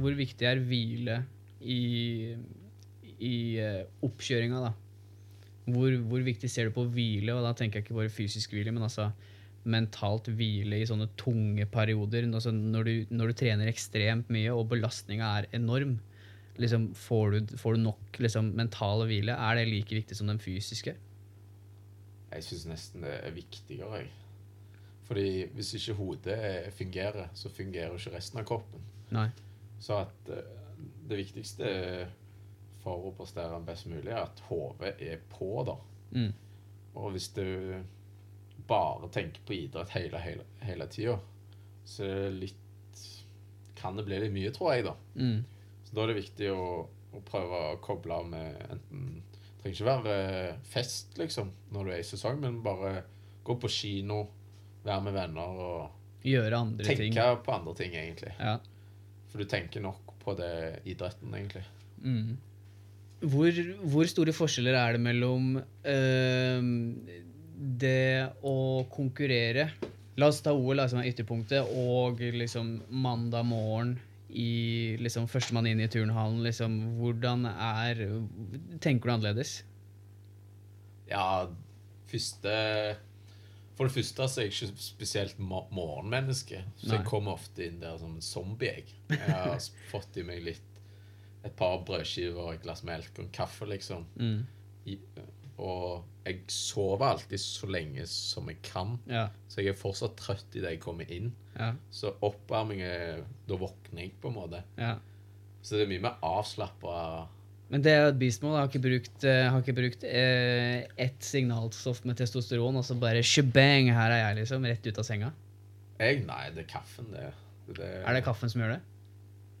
hvor viktig er hvile i, i eh, oppkjøringa, da? Hvor, hvor viktig ser du på hvile, og da tenker jeg ikke bare fysisk hvile, men altså mentalt hvile i sånne tunge perioder. Altså når, du, når du trener ekstremt mye, og belastninga er enorm, liksom, får, du, får du nok liksom, mental hvile? Er det like viktig som den fysiske? Jeg syns nesten det er viktigere, jeg. Fordi hvis ikke hodet fungerer, så fungerer ikke resten av kroppen. Nei. Så at eh, det viktigste for å prestere best mulig, er at hodet er på, da. Mm. Og hvis du bare tenker på idrett hele, hele, hele tida, så det litt Kan det bli litt mye, tror jeg, da. Mm. Så da er det viktig å, å prøve å koble av med enten Det trenger ikke være fest, liksom, når du er i sesong, men bare gå på kino, være med venner og Gjøre andre tenke ting. på andre ting, egentlig. Ja. For du tenker nok på det idretten, egentlig. Mm. Hvor, hvor store forskjeller er det mellom øh, det å konkurrere La oss ta OL som er ytterpunktet, og liksom mandag morgen i liksom førstemann inn i turnhallen. Liksom, hvordan er Tenker du annerledes? Ja, første For det første så er jeg ikke spesielt morgenmenneske. Så Nei. jeg kommer ofte inn der som en zombie. Jeg, jeg har fått i meg litt et par brødskiver, et glass melk og en kaffe, liksom. Mm. I, og jeg sover alltid så lenge som jeg kan. Ja. Så jeg er fortsatt trøtt idet jeg kommer inn. Ja. Så oppvarming er Da våkner jeg, på en måte. ja. Så det er mye mer avslappa. Men det er et beastmål. Jeg har ikke brukt, eh, har ikke brukt eh, ett signalstoff med testosteron, og så bare shebang, her er jeg, liksom. Rett ut av senga. Jeg Nei, det er kaffen, det. det Er det kaffen som gjør det?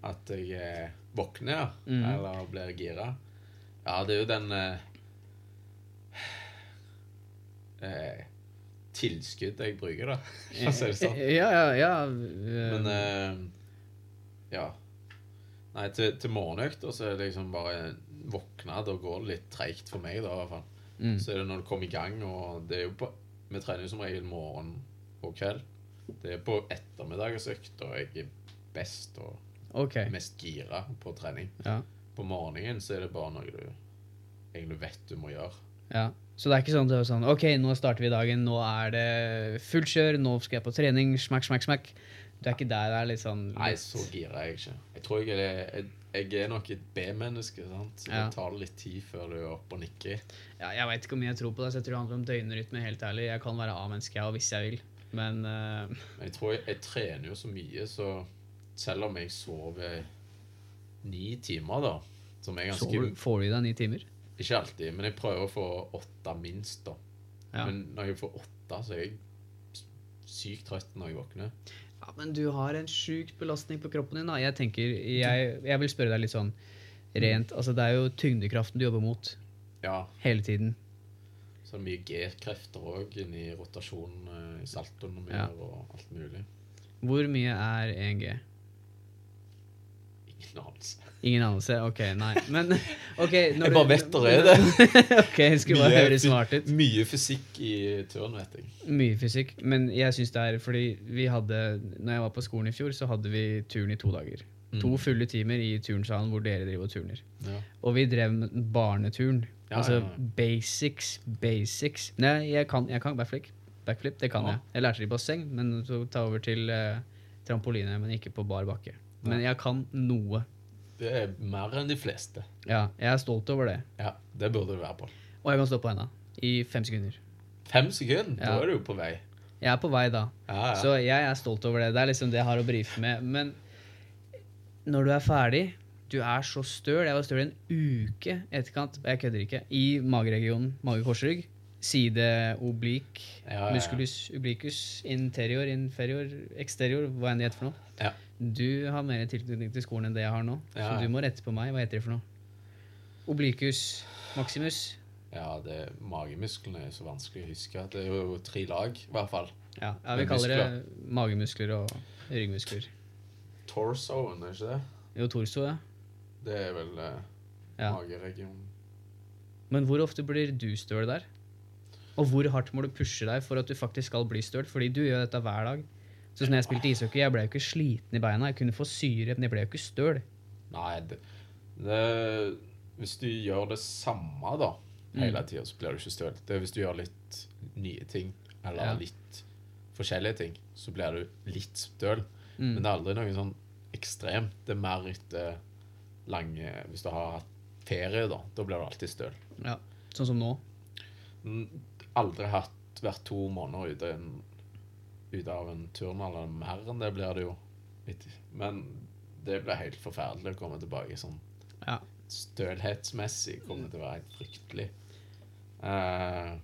At jeg eh, våkner, ja. Mm. Eller blir gira. Ja, det er jo den eh, eh, Tilskuddet jeg bruker, da. For å si det sånn. Ja, ja, ja. Men eh, ja. Nei, til, til morgenøkta så er det liksom bare våkne. Da går det litt treigt for meg, da, i hvert fall. mm. Så er det når du kommer i gang, og det er jo på Vi trener jo som regel morgen og kveld. Det er på ettermiddagsøkta jeg er best og okay. mest gira på trening. Ja. På morgenen så er det bare noe du egentlig vet du må gjøre. ja. Så det er ikke sånn, det er sånn OK, nå starter vi dagen, nå er det fullt kjør, nå skal jeg på trening, smakk, smakk, smakk. Du er ikke der. Det er litt sånn Nei, så gira er jeg ikke. Jeg tror jeg er, jeg, jeg er nok et B-menneske. sant? Så Ja. Det tar litt tid før du er oppe og nikker. ja, Jeg veit ikke hvor mye jeg tror på det. så Jeg tror det handler om døgnrytme, helt ærlig. Jeg kan være A-menneske, jeg hvis jeg vil. Men uh... Jeg tror jeg, jeg trener jo så mye, så selv om jeg sover ni timer, da Som er ganske sover, får du i deg ni timer? Ikke alltid, men jeg prøver å få åtte minst, da. Ja. Men når jeg får åtte, så er jeg sykt trøtt når jeg våkner. Ja, men du har en sjukt belastning på kroppen din. da. Jeg tenker, jeg, jeg vil spørre deg litt sånn rent altså Det er jo tyngdekraften du jobber mot Ja, hele tiden. så er det mye G-krefter òg inni rotasjonen eh, i saltoen Ja. og alt mulig. Hvor mye er 1G? Ingen anelse. Ingen anelse? Ok, nei. Men okay, Jeg bare vet er det. ok, skulle bare høre smart ut. Mye fysikk i turn, vet jeg. Mye fysikk. Men jeg syns det er fordi vi hadde Når jeg var på skolen i fjor, så hadde vi turn i to dager. To Mm. fulle timer i turnsalen hvor dere driver og turner. Ja. Og vi drev med barneturn. Ja, altså ja, basics, basics. Nei, jeg kan, jeg kan backflip. Backflip, det kan jeg. Jeg lærte det i basseng, men så ta over til eh, trampoline, men ikke på bar bakke. Men jeg kan noe. Det er mer enn de fleste. Ja, jeg er stolt over det. Ja, Det burde du være på. Og jeg kan stå på henda i fem sekunder. Fem sekunder, da er du jo på vei. Jeg er på vei da. Ja, ja. Så jeg er stolt over det. Det er liksom det jeg har å brife med. Men når du er ferdig Du er så støl. Jeg var støl en uke etterkant, jeg kødder ikke, i mageregionen. Mage-korsrygg. Side oblik. Ja. Musculus ublicus. Interior, inferior, exterior. Hva enn det heter for noe. Ja. Du har mer tilknytning til skolen enn det jeg har nå, Ja, så du må rette på meg. Hva heter det for noe? Oblicus maximus. Ja, det, er magemusklene er så vanskelig å huske. Det er jo tre lag, i hvert fall. Ja, vi Med kaller det magemuskler og ryggmuskler. Torsoen, er ikke det? Jo, torso, ja. Det er vel eh, ja. Men hvor ofte blir du støl der? Og hvor hardt må du pushe deg for at du faktisk skal bli støl? Fordi du gjør dette hver dag. Så når jeg spilte ishockey, jeg ble jo ikke sliten i beina. Jeg kunne få syre, men jeg ble jo ikke støl. Nei, det, det Hvis du gjør det samme da hele tida, så blir du ikke støl. Det er hvis du gjør litt nye ting, eller Ja. litt forskjellige ting, så blir du litt støl. Mm. Men det er aldri noe sånn ekstremt. Det er mer etter lange Hvis du har hatt ferie, da. Da blir du alltid støl. Ja. Sånn som nå. Aldri hatt vært to måneder ute, en, ute av en turn, eller mer enn det blir det jo. Men det blir helt forferdelig å komme tilbake sånn Ja. stølhetsmessig. Kommer til å være helt fryktelig. Uh,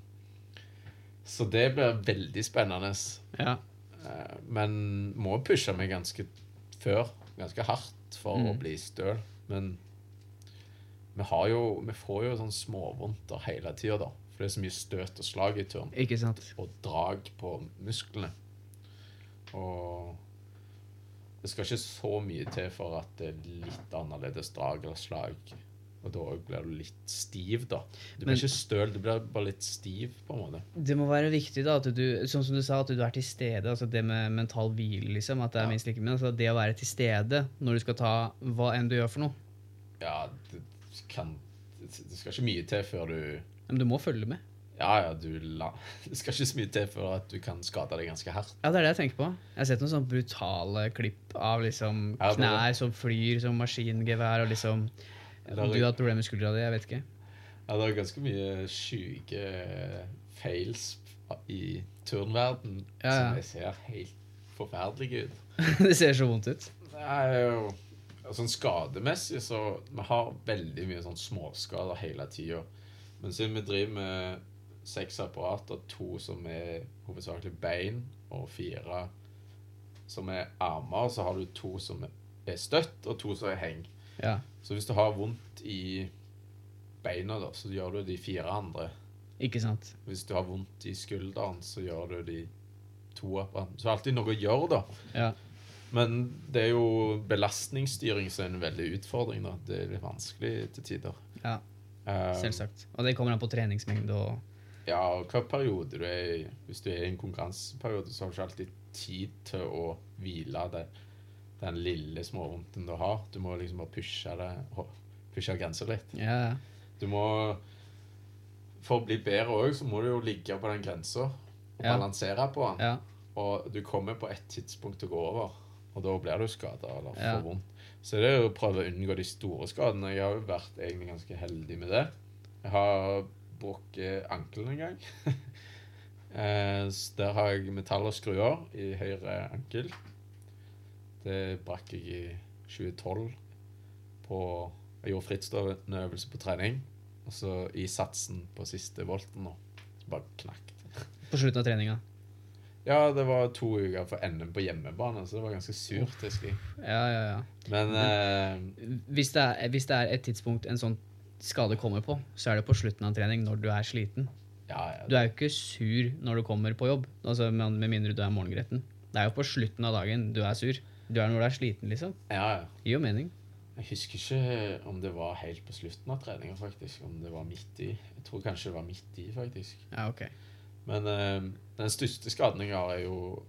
så det blir veldig spennende. ja. Uh, men må pushe meg ganske før, ganske hardt, for Mm. å bli støl. Men vi har jo Vi får jo sånn småvondter hele tida, da. For det er så mye støt og slag i turn. Ikke sant? Og drag på musklene. Og det skal ikke så mye til for at det er litt annerledes drag eller slag. Og da blir du litt stiv, da. Du Men- blir ikke støl, du blir bare litt stiv, på en måte. Det må være viktig, da, at du, sånn som du sa, at du er til stede. altså Det med mental hvile, liksom. At det er Ja. minst like mye. Altså det å være til stede når du skal ta hva enn du gjør for noe. Ja, det kan Det skal ikke mye til før du Men du må følge med. Ja, ja, du la Det skal ikke så mye til for at du kan skade deg ganske hardt. Ja, det er det jeg tenker på. Jeg har sett noen sånne brutale klipp av liksom knær som flyr som maskingevær, og liksom Du har hatt problemer med skuldra di, jeg vet ikke. Ja, det er ganske mye syke fails i turnverden Ja, ja. som jeg ser helt forferdelige ut. det ser så vondt ut. Det er jo Sånn skademessig så Vi har veldig mye sånn småskader hele tida. Men siden vi driver med seks apparater, to som er hovedsakelig bein, og fire som er armer, så har du to som er støtt, og to som er heng. Ja. Så hvis du har vondt i beina, da, så gjør du de fire andre. Ikke sant? Hvis du har vondt i skulderen, så gjør du de to apparatene. Så det er alltid noe å gjøre, da. Ja. Men det er jo belastningsstyring som er en veldig utfordring. da. Det er litt vanskelig til tider. ja. Eh, Selvsagt. Og det kommer an på treningsmengde og Ja, og hva periode du er i. Hvis du er i en konkurranseperiode, så har du ikke alltid tid til å hvile det, den lille småvondten du har. Du må liksom bare pushe det, pushe grensa litt. Ja. Du må For å bli bedre òg, så må du jo ligge på den grensa og yeah. balansere på den. Yeah. Og du kommer på et tidspunkt til å gå over, og da blir du skada eller får vondt. Så det er jo å prøve å unngå de store skadene. Jeg har jo vært egentlig ganske heldig med det. Jeg har brukket ankelen en gang. Eh, der har jeg metall og skruer i høyre ankel. Det brakk jeg i 2012 på Jeg gjorde frittstående på trening. Og så i satsen på siste volten nå. Bare knakk. På slutten av treninga. Ja, det var to uker for NM på hjemmebane, så det var ganske surt. husker jeg. Ja, ja, ja. Men eh, Hvis det, er, hvis det er et tidspunkt en sånn skade kommer på, så er det på slutten av trening når du er sliten. ja, ja, Du er jo ikke sur når du kommer på jobb, altså med, med mindre du er morgengretten. Det er jo på slutten av dagen du er sur. Du er når du er sliten, liksom. ja, ja. Gir jo mening. Jeg husker ikke om det var helt på slutten av treninga, faktisk. Om det var midt i. Jeg tror kanskje det var midt i, faktisk. Ja, ok. Men eh, den største skaden jeg har, er jo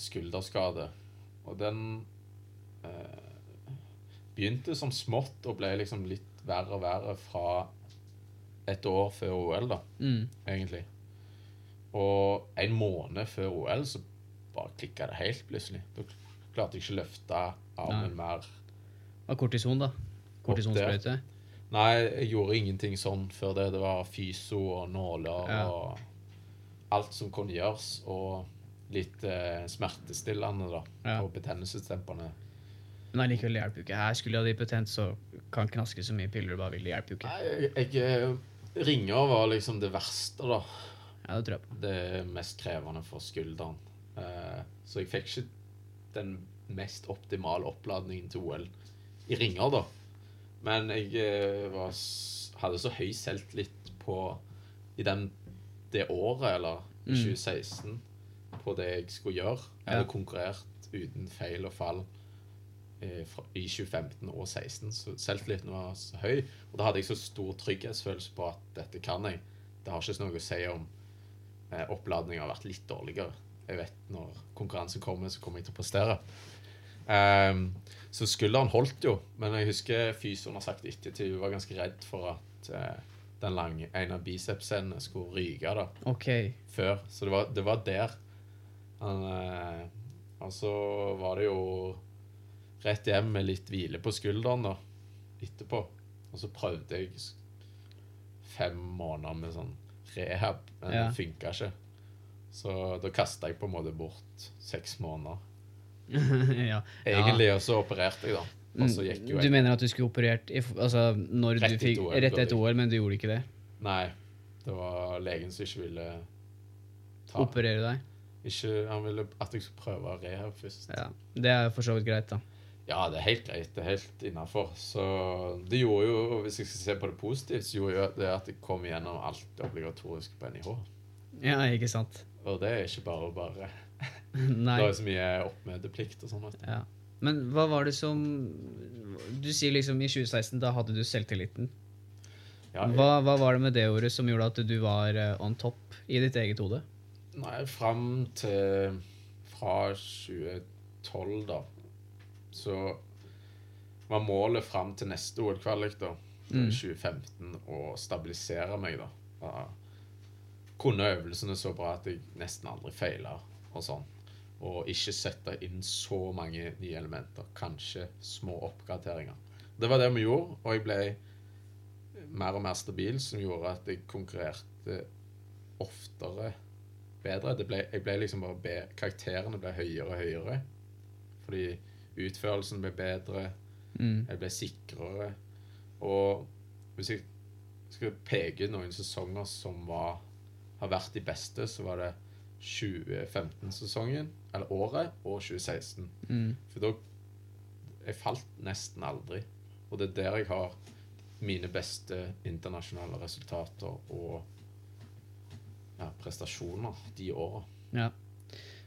skulderskade. Og den eh, begynte som smått og ble liksom litt verre og verre fra et år før OL, da, Mm. egentlig. Og en måned før OL så bare klikka det helt plutselig. Da klarte jeg ikke å løfte armen mer. Og kortison, da. Kortisonsprøyte. Nei, jeg gjorde ingenting sånn før det. Det var fyso og nåler Ja. og alt som kunne gjøres. Og litt eh, smertestillende, da. Ja. Og betennelsesdempende. Men allikevel hjelper jo ikke. Her skulle jeg hatt hypotent, så kan knaske så mye piller du bare vil. Det hjelper jo ikke. Nei, jeg, jeg eh, Ringer var liksom det verste, da. Ja, det tror jeg på. Det mest krevende for skulderen. Eh, så jeg fikk ikke den mest optimale oppladningen til OL i ringer, da. Men jeg eh, var, hadde så høy selvtillit på i den, det året, eller i Mm. 2016, på det jeg skulle gjøre. Jeg hadde konkurrert uten feil og fall eh, i 2015 og 2016, så selvtilliten var så høy. Og da hadde jeg så stor trygghetsfølelse på at dette kan jeg. Det har ikke noe å si om eh, oppladningen har vært litt dårligere. jeg vet når konkurransen kommer, så kommer jeg til å prestere. Um, så skulderen holdt jo, men jeg husker fysioen har sagt ettertid hun var ganske redd for at eh, den lange, en av bicepsene skulle ryke da, okay. før. Så det var, det var der. Han, eh, og så var det jo rett hjem med litt hvile på skulderen da, etterpå. Og så prøvde jeg fem måneder med sånn rehab, men Ja. det funka ikke. Så da kasta jeg på en måte bort seks måneder. ja. Egentlig, og så opererte jeg, da. Og så gikk jo Du mener at du skulle operert i, altså, når Rett du fikk, rett etter OL, men du gjorde ikke det? Nei, det var legen som ikke ville ta Operere deg? ikke, Han ville at jeg skulle prøve rehab først. Ja. Det er for så vidt greit, da. Ja, det er helt greit. Det er helt innafor. Så det gjorde jo, hvis jeg skal se på det positivt, så gjorde jo det at jeg kom gjennom alt det obligatoriske på NIH. Ja, ikke sant? Og det er ikke bare bare. Nei. Det er jo så mye oppmøteplikt og sånn. Ja. Men hva var det som Du sier liksom i 2016, da hadde du selvtilliten. Ja, jeg, Hva, hva var det med det ordet som gjorde at du var eh, on top i ditt eget hode? Nei, fram til fra 2012, da, så var målet fram til neste OL-kvalik, da, Mm. 2015, å stabilisere meg, da. da. Kunne øvelsene så bra at jeg nesten aldri feila og sånn. Og ikke sette inn så mange nye elementer. Kanskje små oppgraderinger. Det var det vi gjorde, og jeg ble mer og mer stabil, som gjorde at jeg konkurrerte oftere bedre. Det ble, jeg ble liksom bare be, Karakterene ble høyere og høyere. Fordi utførelsen ble bedre, Mm. jeg ble sikrere. Og hvis jeg skal peke ut noen sesonger som var, har vært de beste, så var det 2015-sesongen, eller året, og 2016. Mm. For da Jeg falt nesten aldri. Og det er der jeg har mine beste internasjonale resultater og ja, prestasjoner de åra. Ja.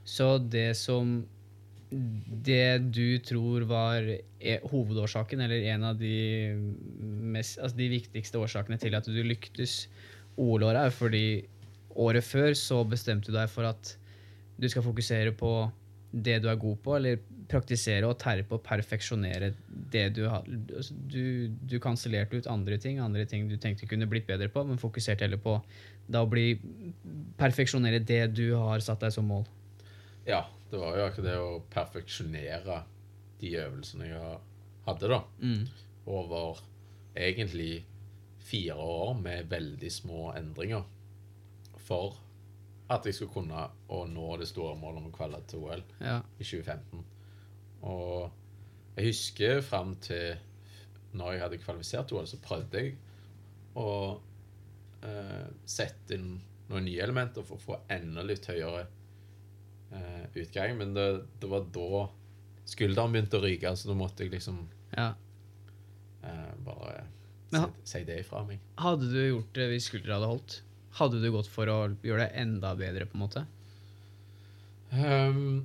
Så det som Det du tror var e- hovedårsaken, eller en av de, mest, altså de viktigste årsakene til at du lyktes OL-året, er fordi året før så bestemte du deg for at du skal fokusere på det du er god på, eller praktisere og terpe og perfeksjonere det du har altså Du, du kansellerte ut andre ting, andre ting du tenkte kunne blitt bedre på, men fokuserte heller på da å bli perfeksjonere det du har satt deg som mål. Ja, det var jo akkurat det å perfeksjonere de øvelsene jeg hadde, da. Mm. Over egentlig fire år med veldig små endringer. For at jeg skulle kunne å nå det store målet om å kvalle til OL. Ja. i 2015. Og jeg husker fram til når jeg hadde kvalifisert til OL, så prøvde jeg å eh, sette inn noen nye elementer for å få enda litt høyere eh, utgang. Men det, det var da skulderen begynte å ryke, så da måtte jeg liksom ja. eh, bare Men si, si det ifra meg. Hadde du gjort det hvis skuldra hadde holdt? Hadde du gått for å gjøre det enda bedre, på en måte? Um,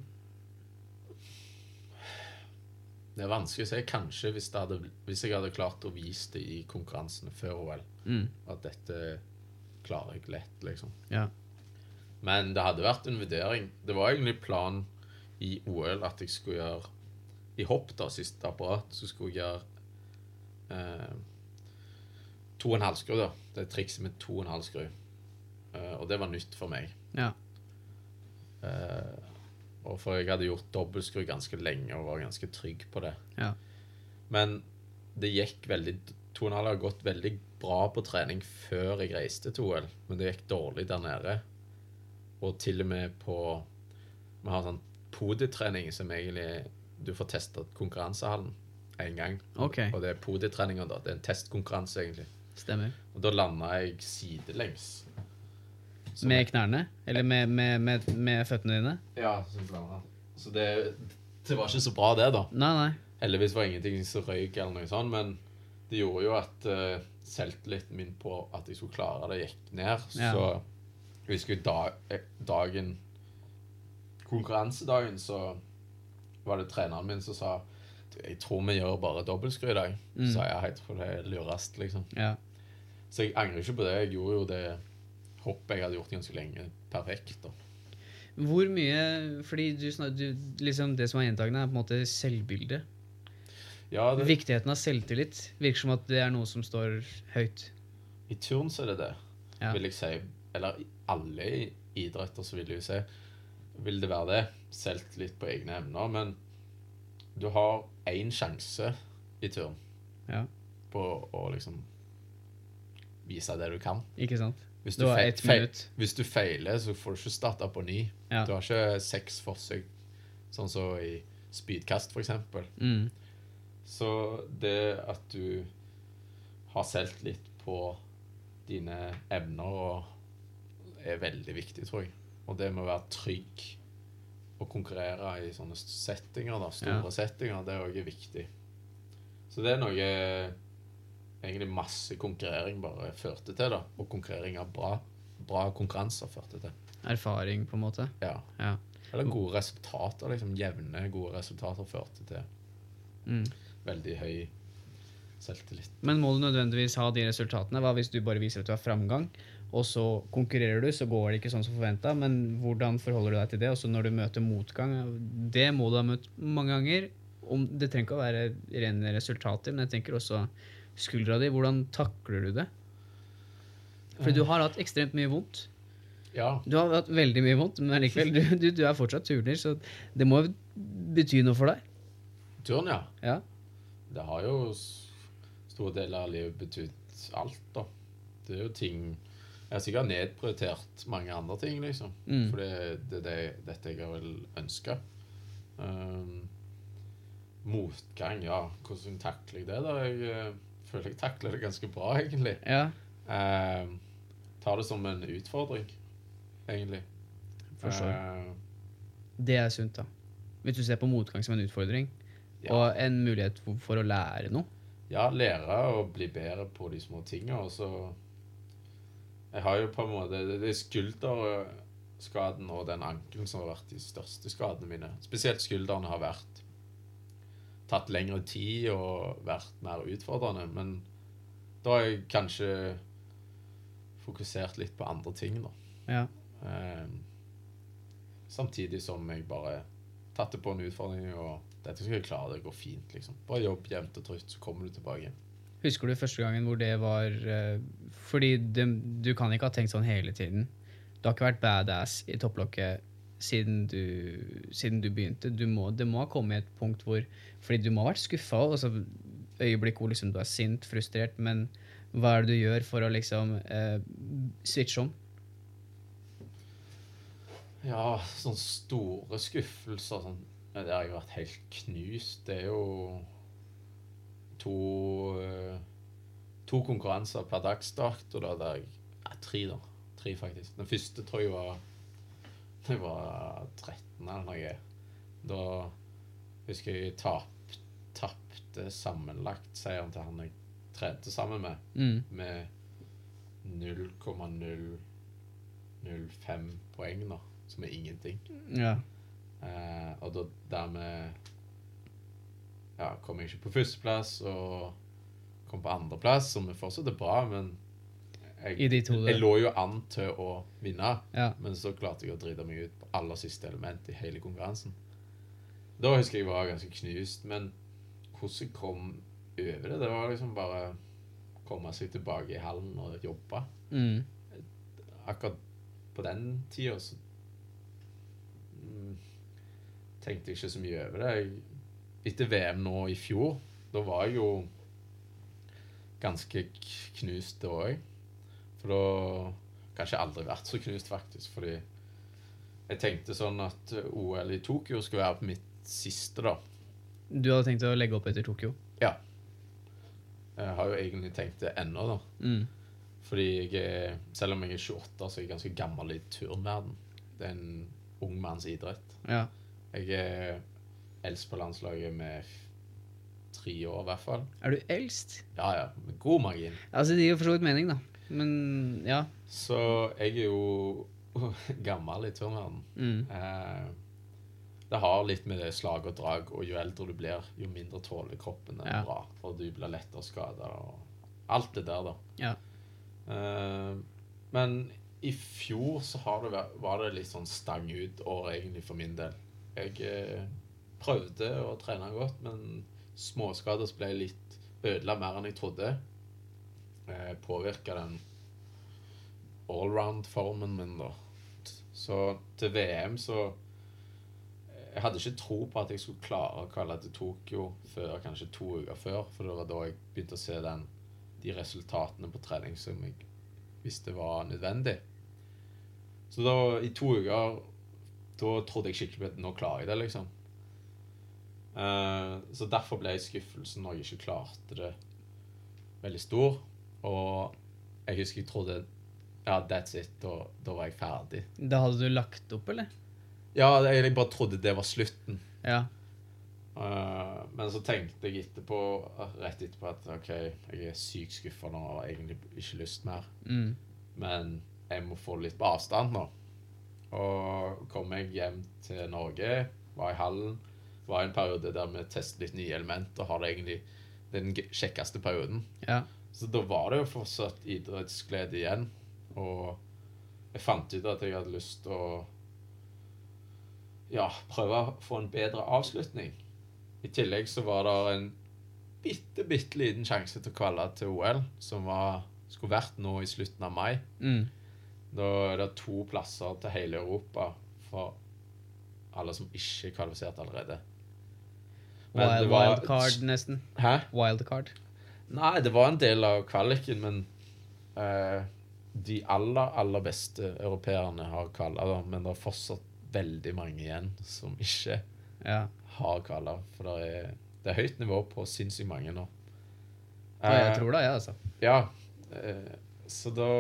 det er vanskelig å si. Kanskje hvis, hadde, hvis jeg hadde klart å vise det i konkurransene før OL. Mm. At dette klarer jeg lett, liksom. Ja. Men det hadde vært en vurdering. Det var egentlig planen i OL at jeg skulle gjøre I hopp, da, siste apparat, så skulle jeg gjøre eh, to og en halv skru, da. Det er trikset med to og en halv skru. Eh, og det var nytt for meg. Ja. Eh, og for jeg hadde gjort dobbeltskru ganske lenge og var ganske trygg på det. Ja. Men det gikk veldig To og en har gått veldig bra på trening før jeg reiste til OL, men det gikk dårlig der nede. Og til og med på Vi har sånn poditrening som egentlig Du får testa konkurransehallen én gang. Okay. Og det er poditreninga, da. Det er en testkonkurranse, egentlig. Stemmer. Og da landa jeg sidelengs. Med knærne? Eller med, med, med, med føttene dine? Ja, så det, det var ikke så bra, det, da. Nei, nei. Heldigvis var ingenting som røyk, eller noe sånt, men det gjorde jo at uh, selvtilliten min på at jeg skulle klare det, gikk ned. Ja. Så jeg husker da, eh, dagen Konkurransedagen så var det treneren min som sa jeg tror vi gjør bare dobbeltskru i dag. Mm. Så jeg, jeg tror det er lurest, liksom. Ja. Så jeg angrer ikke på det. Jeg gjorde jo det hoppet jeg hadde gjort ganske lenge, perfekt. da. Hvor mye Fordi du, snak- du, liksom det som er gjentagende, er på en måte selvbildet. Ja, det, Viktigheten av selvtillit virker som at det er noe som står høyt. I turn så er det det, Ja. vil jeg si. Eller alle idretter så vil jeg si vil det være det. Selvtillit på egne evner. Men du har én sjanse i turn Ja. på å liksom vise det du kan. Ikke sant? Hvis Du feil, fe- ett. Hvis du feiler, så får du ikke starta på ny. Ja. Du har ikke seks forsøk, sånn som i spydkast, for eksempel. Mm. Så det at du har selvtillit på dine evner er veldig viktig, tror jeg. Og det med å være trygg og konkurrere i sånne settinger, da, store Ja. settinger, det er òg viktig. Så det er noe egentlig masse konkurrering bare førte til, da. Og konkurrering av bra, bra konkurranser førte til. Erfaring, på en måte. Ja. Ja. Eller gode resultater, liksom jevne, gode resultater førte til Mm. veldig høy selvtillit. Men må du nødvendigvis ha de resultatene? Hva hvis du bare viser at du har framgang, og så konkurrerer du, så går det ikke sånn som forventa, men hvordan forholder du deg til det? Og så når du møter motgang, det må du ha møtt mange ganger. Om, det trenger ikke å være rene resultater, men jeg tenker også skuldra di. Hvordan takler du det? For du har hatt ekstremt mye vondt. Ja, Du har hatt veldig mye vondt, men likevel, du, du, du er fortsatt turner, så det må bety noe for deg. turn, ja. Ja. Det har jo store deler av livet betydd alt, da. Det er jo ting Jeg har sikkert nedprioritert mange andre ting, liksom. Mm. For det det er det, dette jeg har vel ønska. Um, motgang, ja. Hvordan takler jeg det, da? Jeg eh, føler jeg takler det ganske bra, egentlig. ja. Uh, tar det som en utfordring, egentlig. Forstår. Uh, Det er sunt, da. Hvis du ser på motgang som en utfordring, Ja. og en mulighet for, for å lære noe. Ja, lære å bli bedre på de små tingene, og så Jeg har jo på en måte Det det er skulderskaden og den ankelen som har vært de største skadene mine. Spesielt skuldrene har vært tatt lengre tid og vært mer utfordrende. Men da har jeg kanskje fokusert litt på andre ting, da. Ja. Eh, samtidig som jeg bare tatt det på en utfordring, og dette skal jeg klare, det går fint, liksom. Bare jobb jevnt og trutt, så kommer du tilbake. Husker du første gangen hvor det var eh, Fordi det, du kan ikke ha tenkt sånn hele tiden. Du har ikke vært badass i topplokket siden du, siden du begynte. Du må, det må ha kommet et punkt hvor Fordi du må ha vært skuffa. Øyeblikk hvor liksom du er sint, frustrert, men hva er det du gjør for å liksom eh, switche om? Ja, sånne store skuffelser sånn, Det har jeg vært helt knust. Det er jo to eh, To konkurranser per dags og Da, der jeg, ja, tre, da. Tre, faktisk. Den første tror jeg var Det var 13 eller noe. Da husker jeg jeg tap, tapte sammenlagt seieren til han jeg trente sammen med Mm. med 0,005 poeng, da, som er ingenting. Ja. Eh, og da dermed ja, kom jeg ikke på førsteplass og kom på andreplass, som fortsatt er bra, men jeg, jeg lå jo an til å vinne, Ja. men så klarte jeg å drite meg ut på aller siste element i hele konkurransen. Da husker jeg var ganske knust, men hvordan jeg kom over det, det var liksom bare komme seg tilbake i hallen og jobbe. Mm. Akkurat på den tida så mm, tenkte jeg ikke så mye over det. Jeg, etter VM nå i fjor, da var jeg jo ganske knust det òg. For da Kanskje aldri vært så knust, faktisk. Fordi jeg tenkte sånn at eh, OL i Tokyo skulle være på mitt siste, da. Du hadde tenkt å legge opp etter Tokyo? Ja. Jeg har jo egentlig tenkt det ennå, da. Mm. Fordi jeg selv om jeg er 28, så er jeg ganske gammel i turnverden. Det er en ung manns idrett. Ja. Jeg er eldst på landslaget med tre år, i hvert fall. Er du eldst? Ja, ja, med god margin. Altså, det gir jo for så vidt mening, da. Men ja. Så jeg er jo gammel i turnverden. Mm. Eh, det har litt med det slag og drag, og jo eldre du blir, jo mindre tåler kroppen Ja. bra. Og du blir lettere skada og alt det der, da. Ja. Eh, men i fjor så har det vært, var det litt sånn stang ut år egentlig for min del. Jeg eh, prøvde å trene godt, men småskader ble litt ødela mer enn jeg trodde. Eh, Påvirka den allround-formen min, da. Så til VM så Jeg hadde ikke tro på at jeg skulle klare å kalle til Tokyo før kanskje to uker før, for det var da jeg begynte å se den, de resultatene på trening som jeg visste var nødvendig. Så da, i to uker Da trodde jeg skikkelig på at nå klarer jeg det, liksom. Eh, så derfor ble skuffelsen når jeg ikke klarte det, veldig stor. Og jeg husker jeg trodde Ja, that's it. og da var jeg ferdig. Da hadde du lagt opp, eller? Ja, jeg bare trodde det var slutten. Ja. Uh, men så tenkte jeg etterpå, rett etterpå at OK, jeg er sykt skuffa nå og har egentlig ikke lyst mer. Mm. Men jeg må få litt på avstand nå. Og kom jeg hjem til Norge, var i hallen, var i en periode der vi testet litt nye elementer, har det egentlig den kjekkeste perioden. Ja. Så da var det jo fortsatt idrettsglede igjen. Og jeg fant ut at jeg hadde lyst til å ja, prøve å få en bedre avslutning. I tillegg så var det en bitte, bitte liten sjanse til å kvalle til OL, som var, skulle vært nå i slutten av mai. Mm. Da er det to plasser til hele Europa for alle som ikke er kvalifisert allerede. Men Wild, det var- wildcard, nesten. Hæ? Wildcard. Nei, det var en del av kvaliken, men eh, de aller, aller beste europeerne har kvala, da. Men det er fortsatt veldig mange igjen som ikke Ja. har kvala. For det er, det er høyt nivå på sinnssykt mange nå. ja, jeg Eh, tror det, jeg, altså. Ja. Eh, så da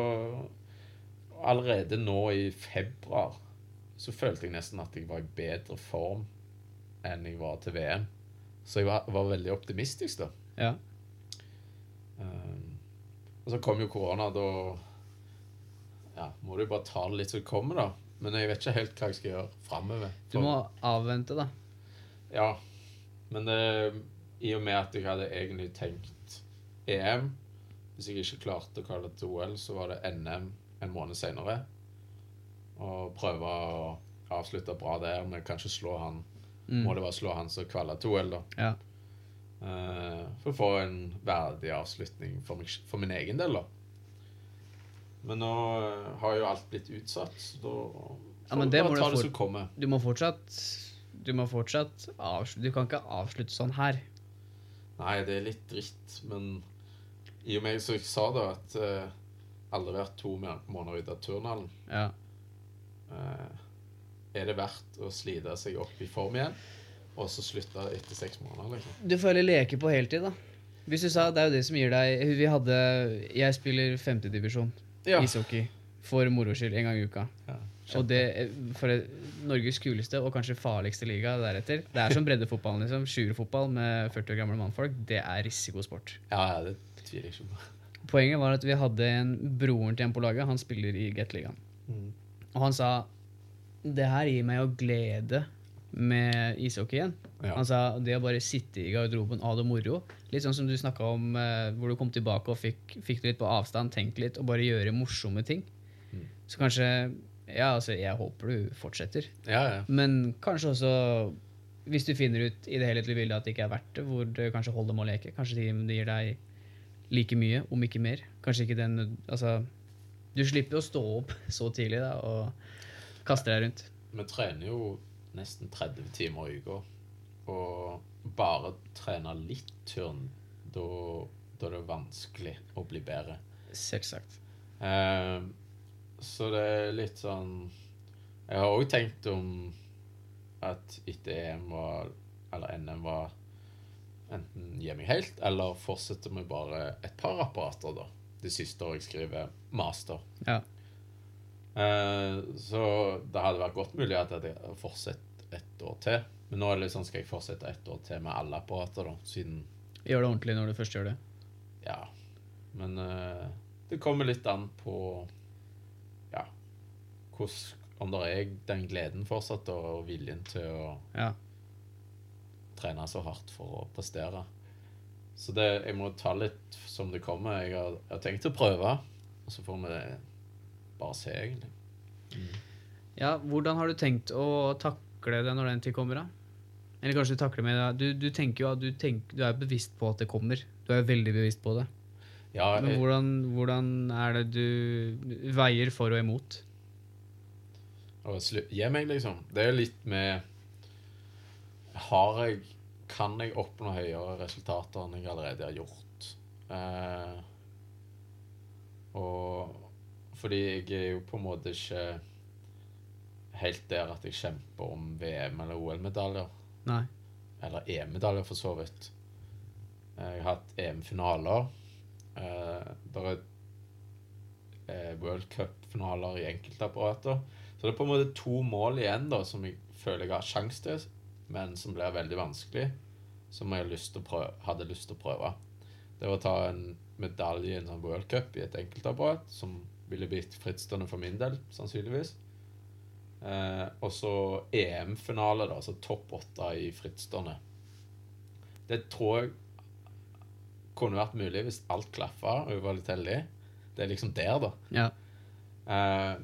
Allerede nå i februar så følte jeg nesten at jeg var i bedre form enn jeg var til VM. Så jeg var, var veldig optimistisk, da. Ja. Um, og så kom jo korona, da Ja, må du bare ta det litt som det kommer, da. Men jeg vet ikke helt hva jeg skal gjøre framover. Du må avvente, da. Ja. Men det, i og med at jeg hadde egentlig tenkt EM Hvis jeg ikke klarte å kalle det til OL, så var det NM en måned seinere. Og prøve å avslutte bra der, men kanskje slå han Mm. Må det være slå han som kvaler til OL, da. Ja. Eh, for å få en verdig avslutning for, meg, for min egen del, da. Men nå eh, har jo alt blitt utsatt, så da Ja, men det bare må du ta det kommer. Du må fortsatt Du må fortsatt avslutte Du kan ikke avslutte sånn her. Nei, det er litt dritt, men i og med som jeg sa da, at uh, aldri vært to måneder ute av turnhallen, Ja. uh, er det verdt å slite seg opp i form igjen, og så slutta etter seks måneder, liksom? Du heller leke på heltid, da. Hvis du sa, Det er jo det som gir deg Vi hadde Jeg spiller femtedivisjon Ja. ishockey for moro skyld en gang i uka. ja. Og det er for Norges kuleste og kanskje farligste liga deretter. Det er som breddefotballen, liksom. Sjuerfotball med 40 år gamle mannfolk. Det er risikosport. Ja, ja, det tviler jeg ikke på. Poenget var at vi hadde en broren til en på laget. Han spiller i Gateligaen. Mm. Og han sa det her gir meg jo glede med ishockeyen. Ja. Sa det å bare sitte i garderoben, ha det moro. Litt sånn som du snakka om, eh, hvor du kom tilbake og fikk, fikk det litt på avstand, tenkt litt og bare gjøre morsomme ting. Mm. Så kanskje Ja, altså, jeg håper du fortsetter. Ja, ja. Men kanskje også hvis du finner ut i det hele du vil at det ikke er verdt det, hvor det kanskje holder med å leke. Kanskje det det gir deg like mye, om ikke mer. Kanskje ikke den Altså, du slipper å stå opp så tidlig da, og kaste deg rundt. Vi trener jo nesten 30 timer i uka. Og bare trene litt turn, da da er det vanskelig å bli bedre. Selvsagt. Eh, så det er litt sånn Jeg har òg tenkt om at etter EM var Eller NM var enten hjemme meg helt, eller fortsette med bare et par apparater, da. Det siste året jeg skriver master. Ja. Eh, så det hadde vært godt mulig at jeg hadde fortsatt et år til. Men nå er det sånn, skal jeg fortsette et år til med alle apparater, da, siden Gjør det ordentlig når du først gjør det. Ja. Men uh, det kommer litt an på Ja, hos, Om det er den gleden fortsatt, og viljen til å Ja. trene så hardt for å prestere. Så det, jeg må ta litt som det kommer. Jeg har, jeg har tenkt å prøve, og så får vi bare se, egentlig. Ja, hvordan har du tenkt å takle det når den tid kommer, da? Eller kanskje du takler med Du, du tenker jo at du, tenker, du er bevisst på at det kommer. Du er veldig bevisst på det. Ja, Men hvordan, hvordan er det du veier for og imot? å gi meg, liksom. Det er litt med Har jeg Kan jeg oppnå høyere resultater enn jeg allerede har gjort? Eh, og fordi jeg er jo på en måte ikke helt der at jeg kjemper om VM- eller OL-medaljer. Nei. Eller EM-medaljer, for så vidt. Eh, Jeg har hatt EM-finaler. Eh, er eh, World Cup-finaler i enkeltapparater. Så det er på en måte to mål igjen da, som jeg føler jeg har sjanse til, men som blir veldig vanskelig. Som jeg lyst prøve, hadde lyst til å prøve. Det var å ta en medalje i en sånn World Cup i et enkeltapparat, som ville blitt frittstående for min del, sannsynligvis. Eh, og så EM-finale, da, altså topp åtte i frittstående. Det tror jeg kunne vært mulig hvis alt klaffa og jeg var litt heldig. Det er liksom der, da. Ja. Eh,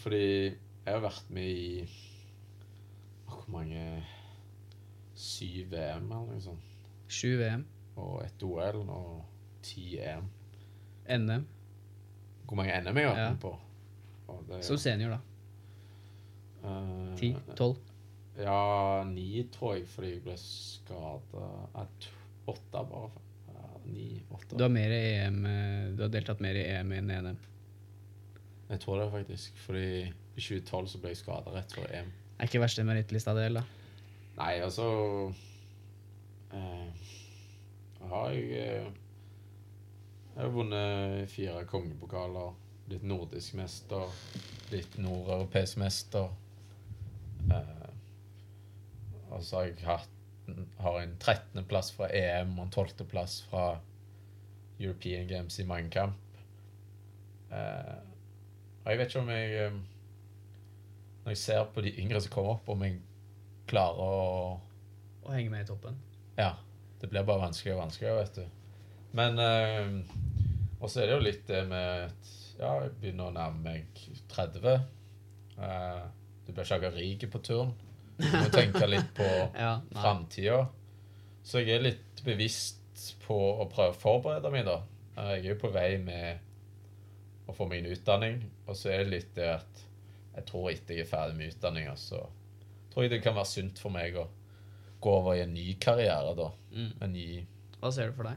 fordi jeg har vært med i Hvor mange Syv VM eller noe sånt. Sju VM. Og ett OL og ti EM. NM. Hvor mange NM jeg har vært med på? Det Som senior, da. Ti? Tolv? Ja, ni tror jeg, fordi jeg ble skada Åtte, bare. Ni. Du har, mer i EM, eh, du har deltatt mer i EM enn i NM. Jeg tror det faktisk, fordi i 2012 så ble jeg skada rett før EM. Er ikke verste merittlista del, da. Nei, altså eh, Har jeg eh, Jeg har vunnet fire kongepokaler. Blitt nordisk mester. Blitt nordeuropeisk mester. Eh, og så har jeg hatt har en 13.-plass fra EM og en 12.-plass fra European Games i mangekamp. Eh, og jeg vet ikke om jeg eh, Når jeg ser på de yngre som kommer opp, om jeg klarer å Å henge med i toppen. Ja. Det blir bare vanskeligere og vanskeligere, vet du. Men eh, Og så er det jo litt det med at Ja, jeg begynner å nærme meg 30. Eh, du blir ikke akkurat rik på turen. Du må tenke litt på Ja, framtida. Så jeg er litt bevisst på å prøve å forberede meg, da. Eh, Jeg er jo på vei med å få en utdanning, og så er det litt det at jeg tror etter jeg er ferdig med utdanninga, så tror jeg det kan være sunt for meg å gå over i en ny karriere, da. Mm. En ny Hva ser du for deg?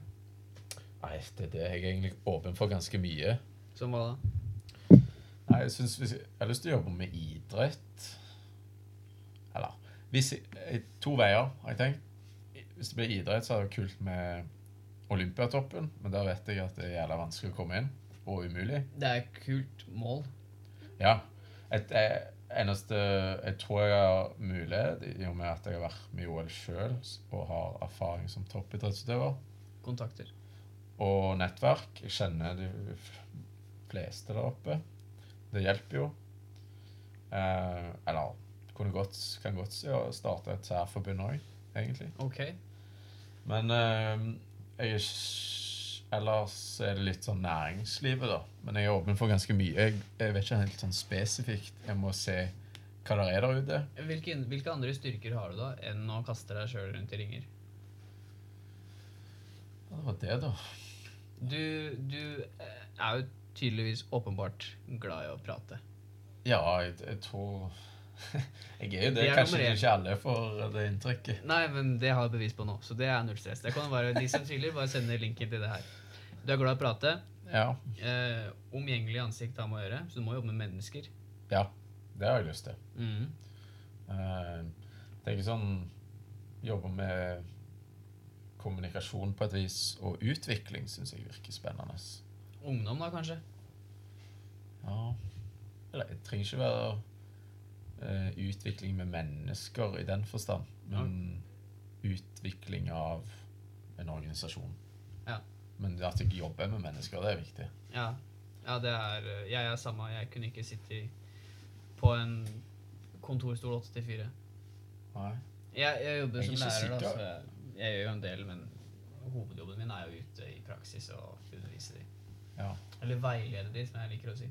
Nei, det er det. Jeg er egentlig åpen for ganske mye. Som hva da? Nei, jeg, synes hvis jeg, jeg har lyst til å jobbe med idrett. Eller hvis jeg, To veier, har jeg tenkt. Hvis det blir idrett, så er det kult med Olympiatoppen, men der vet jeg at det er jævla vanskelig å komme inn. Og umulig. Det er et kult mål. Ja. Et, et, eneste jeg tror jeg har mulighet, i og med at jeg har vært med i OL sjøl og har erfaring som toppidrettsutøver, Kontakter. Og nettverk. Jeg kjenner de fleste der oppe. Det hjelper jo. Eh, eller godt, kan godt starte et særforbund òg, egentlig. Okay. Men eh, jeg er Ellers er det litt sånn næringslivet, da. Men jeg er åpen for ganske mye. Jeg, jeg vet ikke helt sånn spesifikt. Jeg må se hva det er der ute. Hvilke, hvilke andre styrker har du da enn å kaste deg sjøl rundt i ringer? Det var det, da. Du, du eh, er jo tydeligvis åpenbart glad i å prate. Ja, jeg, jeg tror Jeg er jo det. Det er Kanskje ikke alle får det inntrykket. Nei, men det har jeg bevis på nå, så det er null stress. Det kan være De som tviler, bare sender linken til det her. Du er glad i å prate. Ja. Eh, omgjengelig ansikt har med å gjøre, så du må jobbe med mennesker. ja. Det har jeg lyst til. Mm. Eh, det er ikke sånn Jobbe med kommunikasjon på et vis, og utvikling syns jeg virker spennende. Ungdom, da, kanskje? Ja Eller det trenger ikke være uh, utvikling med mennesker i den forstand, men utvikling av en organisasjon. Ja. Men at jeg jobber med mennesker, det er viktig. Ja. ja, det er eh, Jeg er samme. Jeg kunne ikke sitte på en kontorstol 8 til 4. Nei. Jeg, jeg jobber Jeg som lærer, da, så jeg, jeg gjør jo en del, men hovedjobben min er jo ute i praksis og undervise de. Ja. Eller veilede de, som jeg liker å si.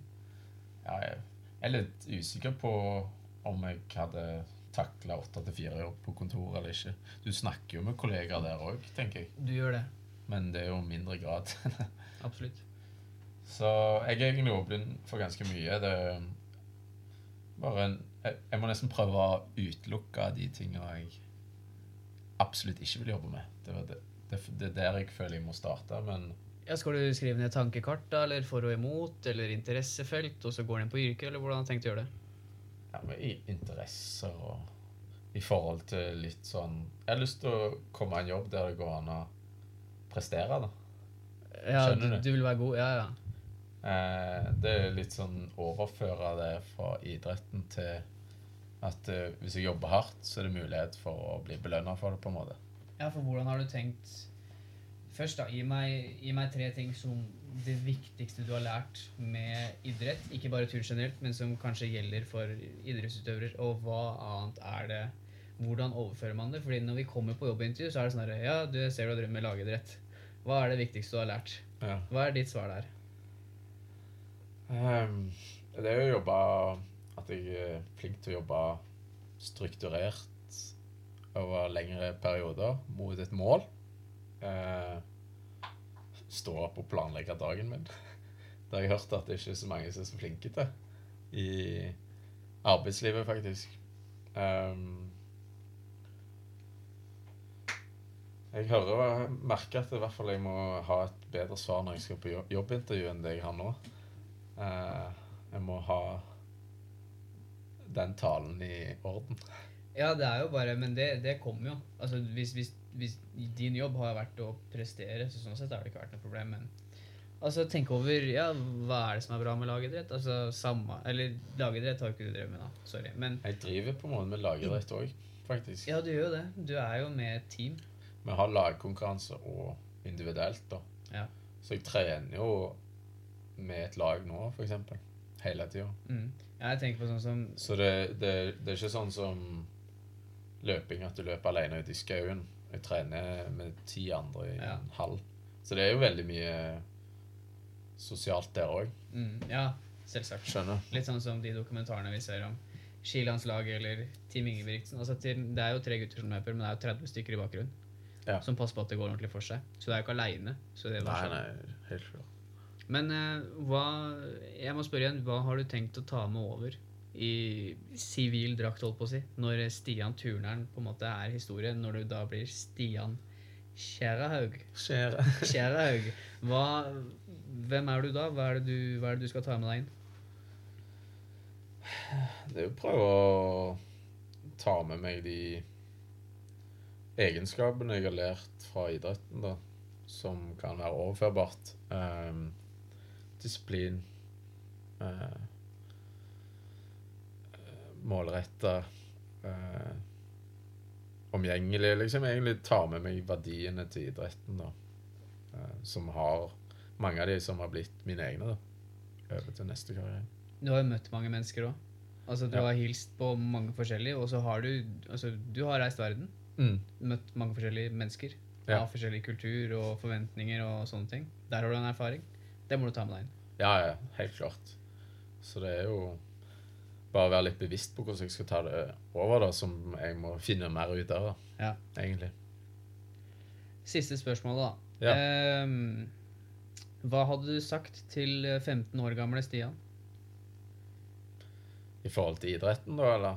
Ja, jeg er litt usikker på om jeg hadde takla åtte til fire jobb på kontoret eller ikke. Du snakker jo med kollegaer der òg, tenker jeg. Du gjør det. Men det er jo mindre grad. Absolutt. Så jeg er egentlig åpen for ganske mye. Det er bare en, jeg, jeg må nesten prøve å utelukke de tingene jeg absolutt ikke vil jobbe med. Det, er det, det, det er der jeg føler jeg må starte. Men Ja, skal du skrive ned tankekart, da, eller for og imot, eller interessefelt, og så går du inn på yrket, eller hvordan har du tenkt å gjøre det? ja, med i- interesser og i forhold til litt sånn Jeg har lyst til å komme i en jobb der det går an å prestere, da. Ja, Skjønner du? du vil være god? Ja, ja. Eh, det er litt sånn overføre det fra idretten til at uh, hvis jeg jobber hardt, så er det mulighet for å bli belønna for det, på en måte. Ja, for hvordan har du tenkt Først, da, gi meg, gi meg tre ting som det viktigste du har lært med idrett. Ikke bare tur generelt, men som kanskje gjelder for idrettsutøvere. Og hva annet er det Hvordan overfører man det? Fordi når vi kommer på jobbintervju, så er det sånn her Ja, du ser du har drømt med lagidrett. Hva er det viktigste du har lært? Ja. Hva er ditt svar der? Um, det er jo å jobbe At jeg er flink til å jobbe strukturert over lengre perioder mot et mål. Eh, stå opp og planlegge dagen min. Det har jeg hørt at det ikke er så mange som er så flinke til i arbeidslivet, faktisk. Ehm, jeg hører og merker at i hvert fall jeg må ha et bedre svar når jeg skal på jobbintervju enn det jeg har nå. Eh, jeg må ha den talen i orden. Ja, det er jo bare Men det, det kommer jo. Altså, hvis, hvis, hvis din jobb har vært å prestere, så sånn sett har det ikke vært noe problem. Men altså, tenk over ja, hva er det som er bra med lagidrett? Altså, samme Eller lagidrett har jo ikke du drevet med, da. Sorry. Men Jeg driver på en måte med lagidrett òg, faktisk. ja, du gjør jo det. Du er jo med et team. Vi har lagkonkurranse og individuelt, da. Ja. Så jeg trener jo med et lag nå, eksempel. Hele tida. Mm. Jeg tenker på sånn som Så det, det, det er ikke sånn som løping, at du løper alene ute i skauen. Jeg trener med ti andre i Ja. en hall. Så det er jo veldig mye sosialt der òg. mm, Ja, selvsagt. Skjønner. Litt sånn som de dokumentarene vi ser om skilandslaget eller Team Ingebrigtsen. Altså, det er jo tre gutter som løper, men det er jo 30 stykker i bakgrunnen. Ja. Som passer på at det går ordentlig for seg. Så det er jo ikke aleine. Nei, nei, helt klart. Men eh, hva Jeg må spørre igjen, hva har du tenkt å ta med over i sivil drakt, holdt på å si, når Stian Turneren på en måte er historie, når du da blir Stian Skjærahaug? Skjærahaug. Hvem er du da? Hva er det du, hva er det du skal ta med deg inn? Det er jo å prøve å ta med meg de egenskapene jeg har lært fra idretten, da, som kan være overførbart. Um, disiplin. Uh, Målretta. Uh, omgjengelig. Liksom egentlig tar med meg verdiene til idretten, da. eh, som har Mange av de som har blitt mine egne, da. Over til neste karriere. Du har jo møtt mange mennesker òg. Altså, du Ja. har hilst på mange forskjellige, og så har du Altså, du har reist verden. Mm. Møtt mange forskjellige mennesker. Ja. Av forskjellig kultur og forventninger og sånne ting. Der har du en erfaring. Det må du ta med deg inn. Ja, ja, helt klart. Så det er jo bare å være litt bevisst på hvordan jeg skal ta det over, da, som jeg må finne mer ut av, da, Ja. egentlig. Siste spørsmål, da. Ja. Ehm, hva hadde du sagt til 15 år gamle Stian? I forhold til idretten, da, eller?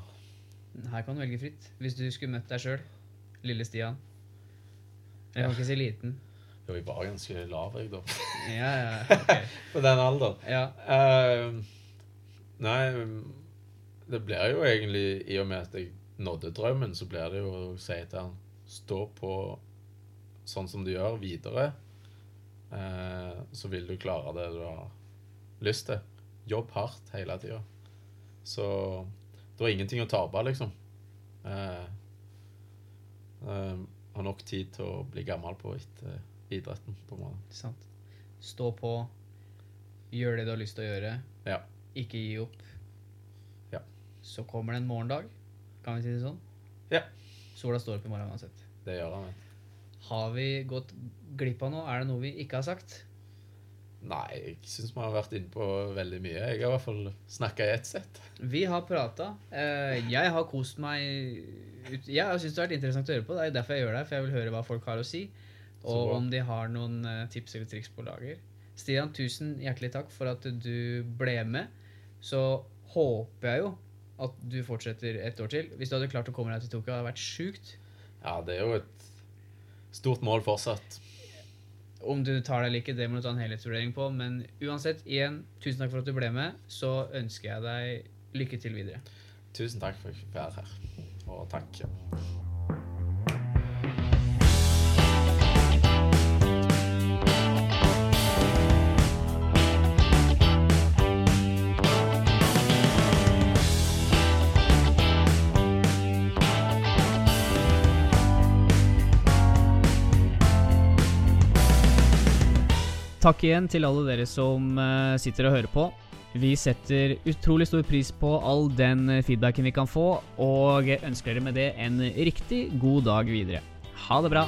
Her kan du velge fritt. Hvis du skulle møtt deg sjøl, lille Stian. Jeg kan ikke si liten. Jo, jeg var ganske lav, jeg, da. Ja, ja, ok. På den alderen. Ja, Uh, nei, det blir jo egentlig I og med at jeg nådde drømmen, så blir det jo å si til han Stå på sånn som du gjør, videre. Uh, så vil du klare det du har lyst til. Jobb hardt hele tida. Så det var ingenting å tape, liksom. Uh, har nok tid til å bli gammel på etter idretten, på en måte. sant. Stå på. Gjør det du har lyst til å gjøre. Ja. Ikke gi opp. Ja. Så kommer det en morgendag. Kan vi si det sånn? Ja. Sola står opp i morgen uansett. Det gjør den. vet. Har vi gått glipp av noe? Er det noe vi ikke har sagt? Nei, jeg syns vi har vært inne på veldig mye. Jeg har i hvert fall snakka i ett sett. Vi har prata. Jeg har kost meg Jeg syns det har vært interessant å høre på. Det er derfor jeg gjør det, for jeg vil høre hva folk har å si. Og om de har noen eh, tips eller triks på lager. Stian, tusen hjertelig takk for at du ble med. Så håper jeg jo at du fortsetter et år til. Hvis du hadde klart å komme deg til Tokyo, hadde det vært sjukt. Ja, det er jo et stort mål fortsatt. Om du tar det eller ikke, det må du ta en helhetsvurdering på. Men uansett, igjen, tusen takk for at du ble med. Så ønsker jeg deg lykke til videre. Tusen takk for at jeg fikk være her. Og takk. Takk igjen til alle dere som eh, sitter og hører på. Vi setter utrolig stor pris på all den eh, feedbacken vi kan få, og ønsker dere med det en riktig god dag videre. Ha det bra.